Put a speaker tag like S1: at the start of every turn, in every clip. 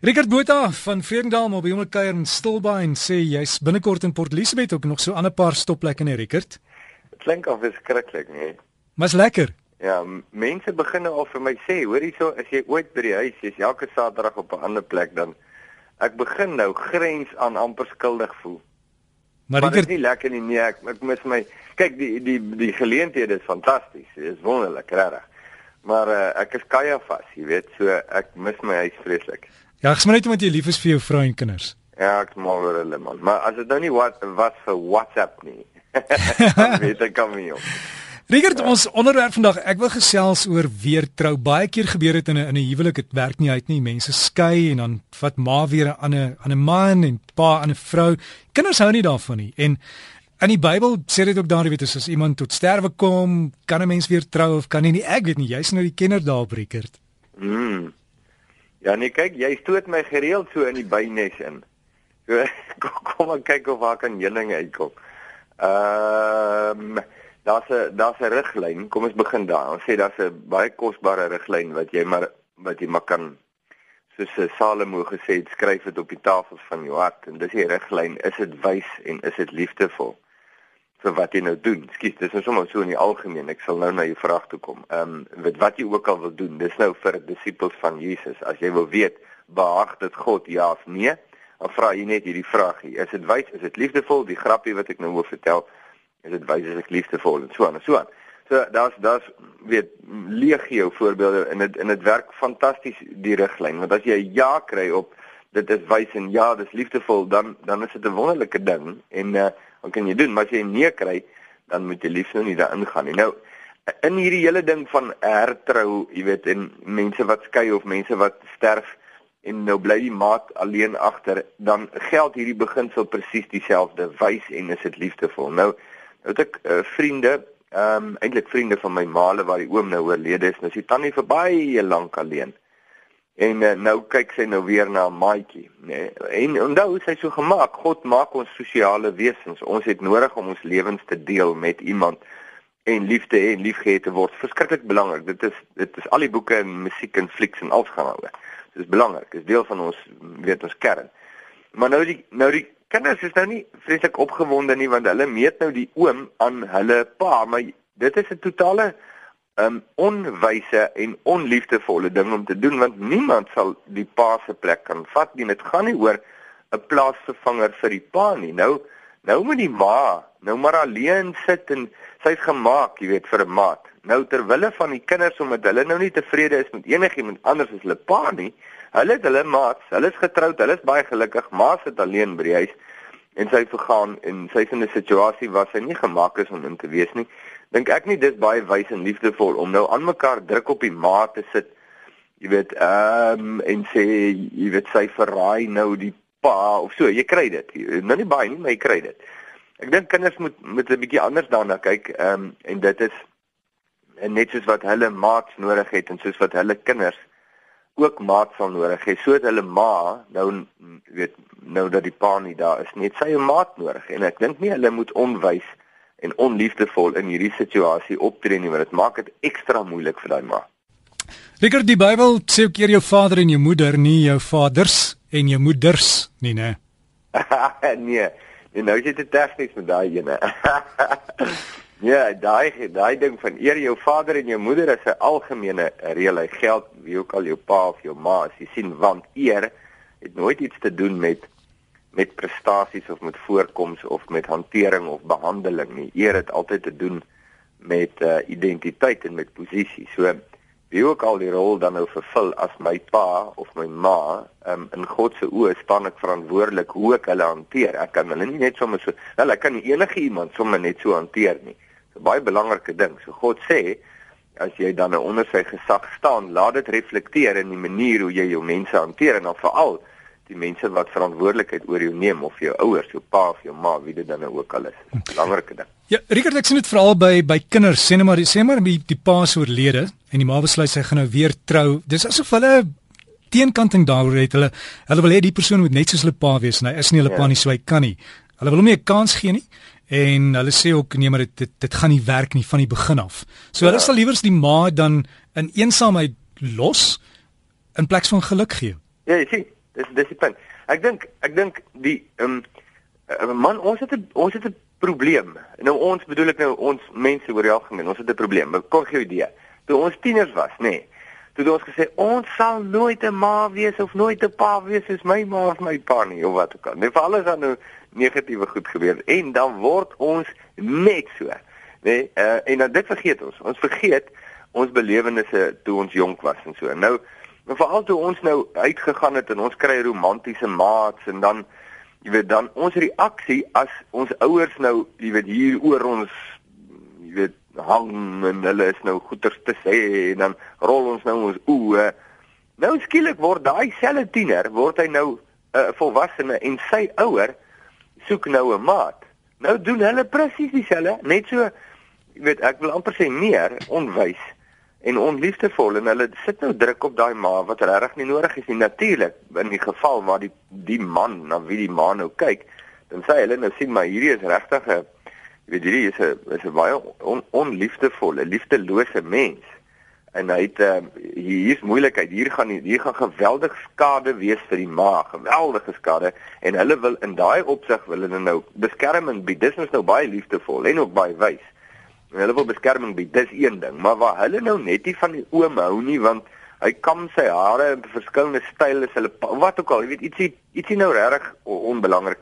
S1: Richard Botha van Vredendal maar by hom kuier in Stilbaai en sê jy's binnekort in Port Elizabeth ook nog so 'n ander paar stopplekke in Richard.
S2: Dit klink of beskruiklik, nee.
S1: Maar's lekker.
S2: Ja, mense begin nou al vir my sê, hoor hierso, as jy ooit by die huis is, elke Saterdag op 'n ander plek dan ek begin nou grens aan amper skuldig voel. Maar, dit is nie lekker nie, nee, ek ek mis my kyk die die die geleenthede is fantasties. Dit is wonderlik, regtig. Maar uh, ek is kaja vas, jy weet, so ek mis my huis vreeslik.
S1: Ja, ek sê net omdat jy lief is vir jou vrou en kinders.
S2: Ja, ek maal oor hulle man. Maar as dit nou nie wat wat vir WhatsApp nie. weet ek kom nie.
S1: Rigert, ja. ons onderwerp vandag, ek wil gesels oor weer trou. Baie keer gebeur dit in 'n in 'n huwelik, dit werk nie uit nie. Mense skei en dan vat ma weer 'n ander 'n 'n man en pa 'n vrou. Kinders hou nie daarvan nie. En in die Bybel sê dit ook daar, jy weet, as iemand tot sterwe kom, kan 'n mens weer trou of kan nie nie. Ek weet nie, jy's nou die kenner daar, Rigert.
S2: Mm. Ja nee, kyk, jy stoot my gereeld so in die bynes in. So kom ek kyk of waar kan heuning uitkom. Ehm um, daar's 'n daar's 'n riglyn. Kom ons begin daar. Ons sê daar's 'n baie kosbare riglyn wat jy maar wat jy maar kan soos Salomo gesê het, skryf dit op die tafels van jou hart en dis die riglyn. Is dit wys en is dit liefdevol? Vir wat jy nou doen. Skus, dis nou sommer so in die algemeen. Ek sal nou na jou vraag toe kom. Ehm um, wat wat jy ook al wil doen, dis nou vir disippels van Jesus. As jy wil weet, behaag dit God ja of nee, dan vra jy net hierdie vraag hier. Is dit wys? Is dit liefdevol? Die grappie wat ek nou wil vertel, is dit wys as ek liefdevol en so aan en so aan. So daar's daar's weet legio voorbeelde en dit en dit werk fantasties die riglyn want as jy ja kry op dit is wys en ja dis liefdevol dan dan is dit 'n wonderlike ding en uh, wat kan jy doen? Maar as jy nee kry, dan moet jy liefs nou nie daarin gaan nie. Nou in hierdie hele ding van hertrou, jy weet, en mense wat skei of mense wat sterf en nou bly die maat alleen agter, dan geld hierdie beginsel presies dieselfde. Wys en is dit liefdevol. Nou, nou het ek uh, vriende, ehm um, eintlik vriende van my maale waar die oom nou oorlede is, nou is die tannie vir baie lank alleen. En uh, nou kyk sy nou weer na maatjie, nê. En onthou, sy so gemaak, God maak ons sosiale wesens. Ons het nodig om ons lewens te deel met iemand en liefde en liefgehad te word. Verskriklik belangrik. Dit is dit is al die boeke en musiek en flieks en alles gaan oor. Dit is belangrik. Dit is deel van ons weet ons kern. Maar nou die nou die kinders is nou nie vreeslik opgewonde nie want hulle meet nou die oom aan hulle pa, maar dit is 'n totale um onwyse en onliefdevolle ding om te doen want niemand sal die pa se plek kan vat nie. Dit gaan nie oor 'n plaasvervanger vir die pa nie. Nou nou moet die ma nou maar alleen sit en sy's gemaak, jy weet, vir 'n maat. Nou terwille van die kinders omdat hulle nou nie tevrede is met enigiemand anders as hulle pa nie. Hulle het hulle maats, hulle is getroud, hulle is baie gelukkig, ma sit alleen by die huis en sy vergaan en sy's in 'n situasie waar sy nie gemaak is om in te wees nie dink ek nie dis baie wys en liefdevol om nou aan mekaar druk op die maat te sit. Jy weet, ehm um, en sê jy weet sy verraai nou die pa of so, jy kry dit. Nou nie baie nie, maar jy kry dit. Ek dink kinders moet met 'n bietjie anders daarna kyk, ehm um, en dit is net soos wat hulle maats nodig het en soos wat hulle kinders ook maats sal nodig hê sodat hulle ma nou weet nou dat die pa nie daar is net sy 'n maat nodig en ek dink nie hulle moet onwys en onliefdevol in hierdie situasie optree nie want dit maak dit ekstra moeilik vir daai ma.
S1: Rikker die Bybel sê ook eer jou vader en jou moeder nie jou vaders en jou moeders nie nê.
S2: nee. Nee, nou is dit tegnies met daai ene. ja, daai daai ding van eer jou vader en jou moeder is 'n algemene reël. Hy geld wie ook al jou pa of jou ma is. Jy sien want eer het nooit iets te doen met met prestasies of met voorkoms of met hantering of behandeling nie. Eer het altyd te doen met uh, identiteit en met posisie. So wie ook al die rol dan nou vervul as my pa of my ma, um, in God se oë staan ek verantwoordelik hoe ek hulle hanteer. Ek kan hulle nie net sommer so, ek kan nie enige iemand sommer net so hanteer nie. Dis 'n baie belangrike ding. So God sê as jy dan nou onder sy gesag staan, laat dit reflekteer in die manier hoe jy jou mense hanteer en dan veral die mense wat verantwoordelikheid oor jou neem of jou ouers, jou pa of jou ma, wie dit dan nou ook al is. Belangrike ding.
S1: Ja, Richard, ek sien dit veral by by kinders, sê net maar, sê maar die, die pa se oorlede en die ma besluit sy gaan nou weer trou. Dis asof hulle teenkanting daaroor het. Hulle hulle wil hê die persoon moet net soos hulle pa wees en hy is nie hulle ja. pa nie, so hy kan nie. Hulle wil hom nie 'n kans gee nie. En hulle sê ook nee maar dit dit, dit gaan nie werk nie van die begin af. So ja. hulle sal liewers die ma dan in eensaamheid los in plek van geluk gee.
S2: Ja, jy sien, Dis dis die punt. Ek dink ek dink die ehm um, man ons het 'n ons het 'n probleem. Nou ons bedoel ek nou ons mense oor die algemeen, ons het 'n probleem. Kom gee 'n idee. Toe ons tieners was, nê. Nee, toe het ons gesê ons sal nooit 'n ma wees of nooit 'n pa wees soos my ma of my pa nie of wat ook al. Nee, vir alles dan nou negatiewe goed gebeur en dan word ons net so. Nê? Nee, uh, en dan dit vergeet ons. Ons vergeet ons belewennisse toe ons jonk was en so. Nou veral toe ons nou uitgegaan het en ons kry romantiese maats en dan jy weet dan ons reaksie as ons ouers nou jy weet hier oor ons jy weet hang en hulle is nou goeters te sê en dan rol ons nou ons oë. Nou skielik word daai selfe tiener word hy nou 'n uh, volwassene en sy ouer soek nou 'n maat. Nou doen hulle presies dieselfde net so jy weet ek wil amper sê meer onwys en onliefdevol en hulle sit nou druk op daai ma wat regtig nie nodig is nie. Natuurlik in die geval waar die die man na wie die ma nou kyk dan sê hulle nou sien maar hierdie is regtig 'n jy weet hierdie is 'n is 'n baie on, onliefdevolle liefdelose mens. En hy het uh, hier is moeilikheid. Hier gaan hier gaan geweldig skade wees vir die ma geweldige skade. En hulle wil in daai opsig wil hulle nou beskerming bied. Dis is nou baie liefdevol en ook baie wys En hulle wil beskerming bied. Dis een ding, maar waar hulle nou net nie van die oom hou nie want hy kam sy hare in verskillende style is hulle wat ook al, jy weet ietsie ietsie nou regtig onbelangrik.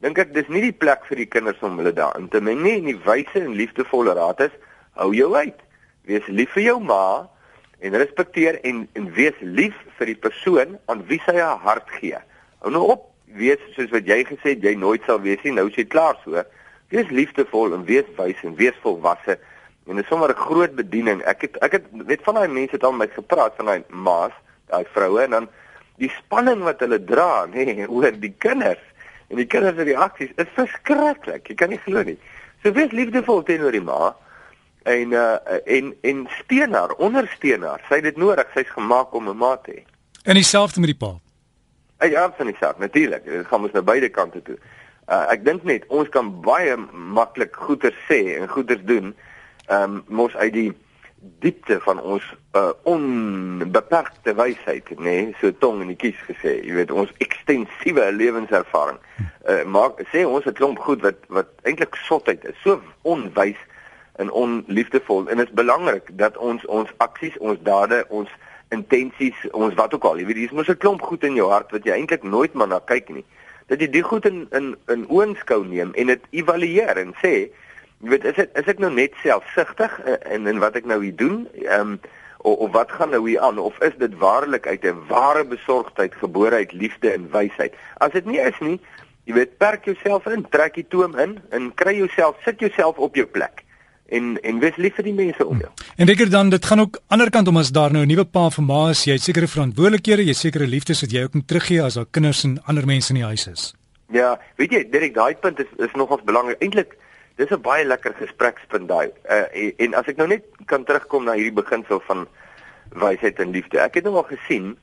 S2: Dink ek dis nie die plek vir die kinders om hulle daarin te meng nie. En die wyse en liefdevolle raad is hou jou uit. Wees lief vir jou ma en respekteer en en wees lief vir die persoon aan wie sy haar hart gee. Hou nou op, wees soos wat jy gesê het jy nooit sal wees nie. Nou is jy klaar so. Wees liefdevol en wees wys en wees volwasse. En dit is sommer 'n groot bediening. Ek het ek het weet van daai mense het al met gepraat van daai ma's, daai vroue en dan die spanning wat hulle dra, nê, nee, oor die kinders en die kinders se reaksies is verskriklik. Jy kan nie glo nie. So wees liefdevol teenoor die ma en uh en en steun haar, ondersteun haar. Sy het dit nodig. Sy's gemaak om 'n ma te hê.
S1: En dieselfde met die pa.
S2: Ja, van dieselfde. Natuurlik. Dit gaan mos na beide kante toe. Uh, ek dink net ons kan baie maklik goeie sê en goeie doen. Ehm um, mos uit die diepte van ons uh, onbeperkte wysheid, nê, nee, so tong in die kies gesê. Jy weet ons ekstensiewe lewenservaring. Uh, maak sê ons 'n klomp goed wat wat eintlik sotheid is. So onwys en onliefdevol en dit is belangrik dat ons ons aksies, ons dade, ons intensies, ons wat ook al, jy weet, dis mos 'n klomp goed in jou hart wat jy eintlik nooit maar na kyk nie dat jy die goed in in in oënskou neem en dit evalueer en sê jy weet is dit is ek nou net selfsugtig in in wat ek nou hier doen ehm um, of, of wat gaan nou hier aan of is dit waarlik uit 'n ware besorgdheid gebore uit liefde en wysheid as dit nie is nie jy weet perk jouself in trek die toom in en kry jouself sit jouself op jou plek en en wees lief vir die mense om jou.
S1: En dink dan dit gaan ook ander kant om as daar nou 'n nuwe pa vir ma is, jy het sekere verantwoordelikhede, jy sekere liefdes wat jy ook moet teruggee as daar kinders en ander mense in die huis is.
S2: Ja, weet jy, Derek, daai punt is is nogals belangrik. Eintlik dis 'n baie lekker gesprekspunt daai. Uh, en, en as ek nou net kan terugkom na hierdie beginsel van wysheid en liefde. Ek het nou al gesien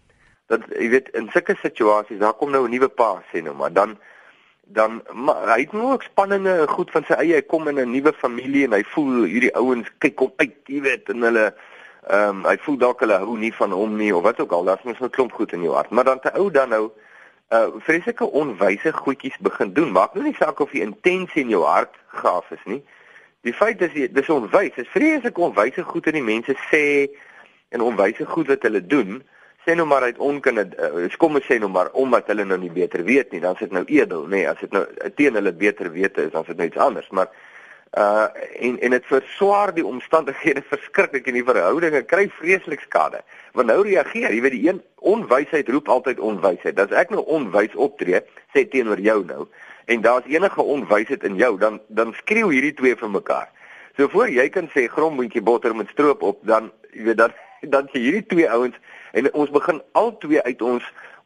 S2: dat jy weet in sulke situasies, daar kom nou 'n nuwe pa sê nou, maar dan dan maar, hy het nou ook spanninge en goed van sy eie. Hy kom in 'n nuwe familie en hy voel hierdie ouens kyk hom uit jy weet en hulle ehm um, hy voel dalk hulle hou nie van hom nie of wat ook al. Daar's mos 'n klomp goed in jou hart. Maar dan te ou dan nou uh vreeslike onwyse goedjies begin doen. Maak nou nie saak of die intensie in jou hart gaaf is nie. Die feit is dis onwys. Is vreeslike onwyse goed in die mense sê en onwyse goed wat hulle doen sê nou maar uit onkunde uh, kom ons sê nou maar omdat hulle nou nie beter weet nie, dan is dit nou edel, nê, nee, as dit nou teen hulle beter wete is, dan is dit nou iets anders, maar uh en en dit verswaar die omstandighede verskriklik en die verhoudinge kry vreeslik skade. Want nou reageer, jy weet die een onwysheid roep altyd onwysheid. As ek nou onwys optree, sê teenoor jou nou en daar's enige onwysheid in jou, dan dan skreeu hierdie twee vir mekaar. So voor jy kan sê grommoontjie botter met stroop op, dan jy weet dan dan sê hierdie twee ouens en ons begin al twee uit ons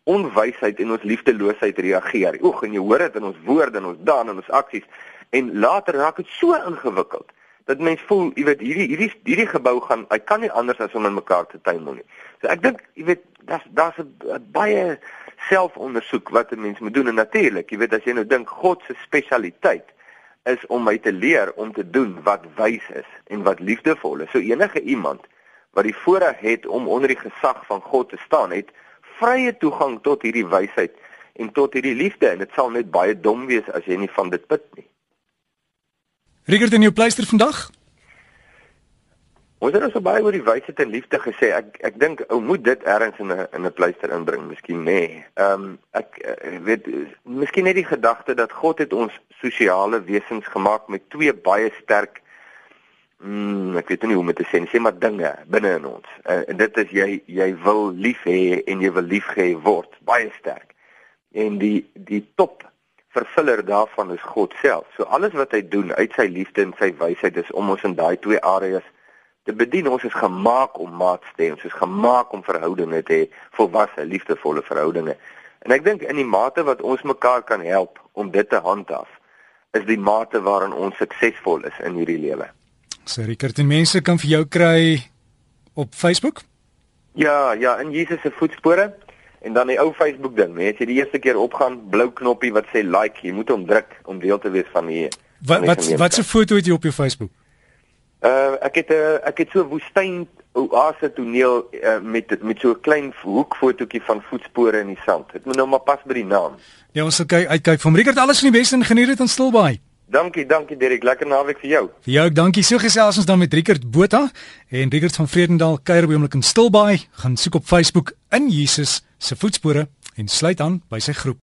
S2: onwysheid en ons liefdeloosheid reageer. Oeg, en jy hoor dit in ons woorde en ons daan en ons aksies en later raak dit so ingewikkeld dat mense voel, jy weet, hierdie hierdie hierdie gebou gaan, hy kan nie anders as om in mekaar te tuimel nie. So ek dink, jy weet, daar's daar's 'n baie selfondersoek wat 'n mens moet doen en natuurlik, jy weet as jy nou dink God se spesialiteit is om my te leer om te doen wat wys is en wat liefdevol is. So enige iemand wat die voorreg het om onder die gesag van God te staan, het vrye toegang tot hierdie wysheid en tot hierdie liefde en dit sal net baie dom wees as jy nie van dit put nie.
S1: Rigert in jou pleister vandag?
S2: Ons het ons baie oor die wysheid en liefde gesê. Ek ek dink ou moet dit ergens in 'n in 'n pleister inbring, miskien nê. Nee. Ehm um, ek uh, weet miskien net die gedagte dat God het ons sosiale wesens gemaak met twee baie sterk mm, ek weet nie hoe om dit te sê nie, sê maar dinge binne in ons. Uh, en dit is jy jy wil lief hê en jy wil liefgehê word, baie sterk. En die die top vervuller daarvan is God self. So alles wat hy doen uit sy liefde en sy wysheid is om ons in daai twee areas te bedien. Ons is gemaak om maat te hê. Ons is gemaak om verhoudinge te hê, volwasse, liefdevolle verhoudinge. En ek dink in die mate wat ons mekaar kan help om dit te handhaaf, is die mate waarin ons suksesvol is in hierdie lewe.
S1: So Rickert, en mense kan vir jou kry op Facebook?
S2: Ja, ja, in Jesus se voetspore. En dan die ou Facebook ding, net as jy die eerste keer opgaan, blou knoppie wat sê like, jy moet hom druk om deel te wees van die
S1: Wat wat wat 'n foto het jy op jou Facebook?
S2: Uh ek het 'n uh, ek het so 'n woestyn oase toneel uh, met met so 'n klein hoekfotootjie van voetspore in die sand. Dit moet nou maar pas by die naam.
S1: Ja, ons sal kyk uitkyk van Rickert alles van die beste en geniet dit in Stilbaai.
S2: Dankie, dankie Derek. Lekker naweek vir jou.
S1: Vir jou ook, dankie. So gesels ons dan met Rickert Botha en Rickert van Vredendal kuier by homlik in Stilbaai. Gaan soek op Facebook in Jesus se voetspore en sluit aan by sy groep.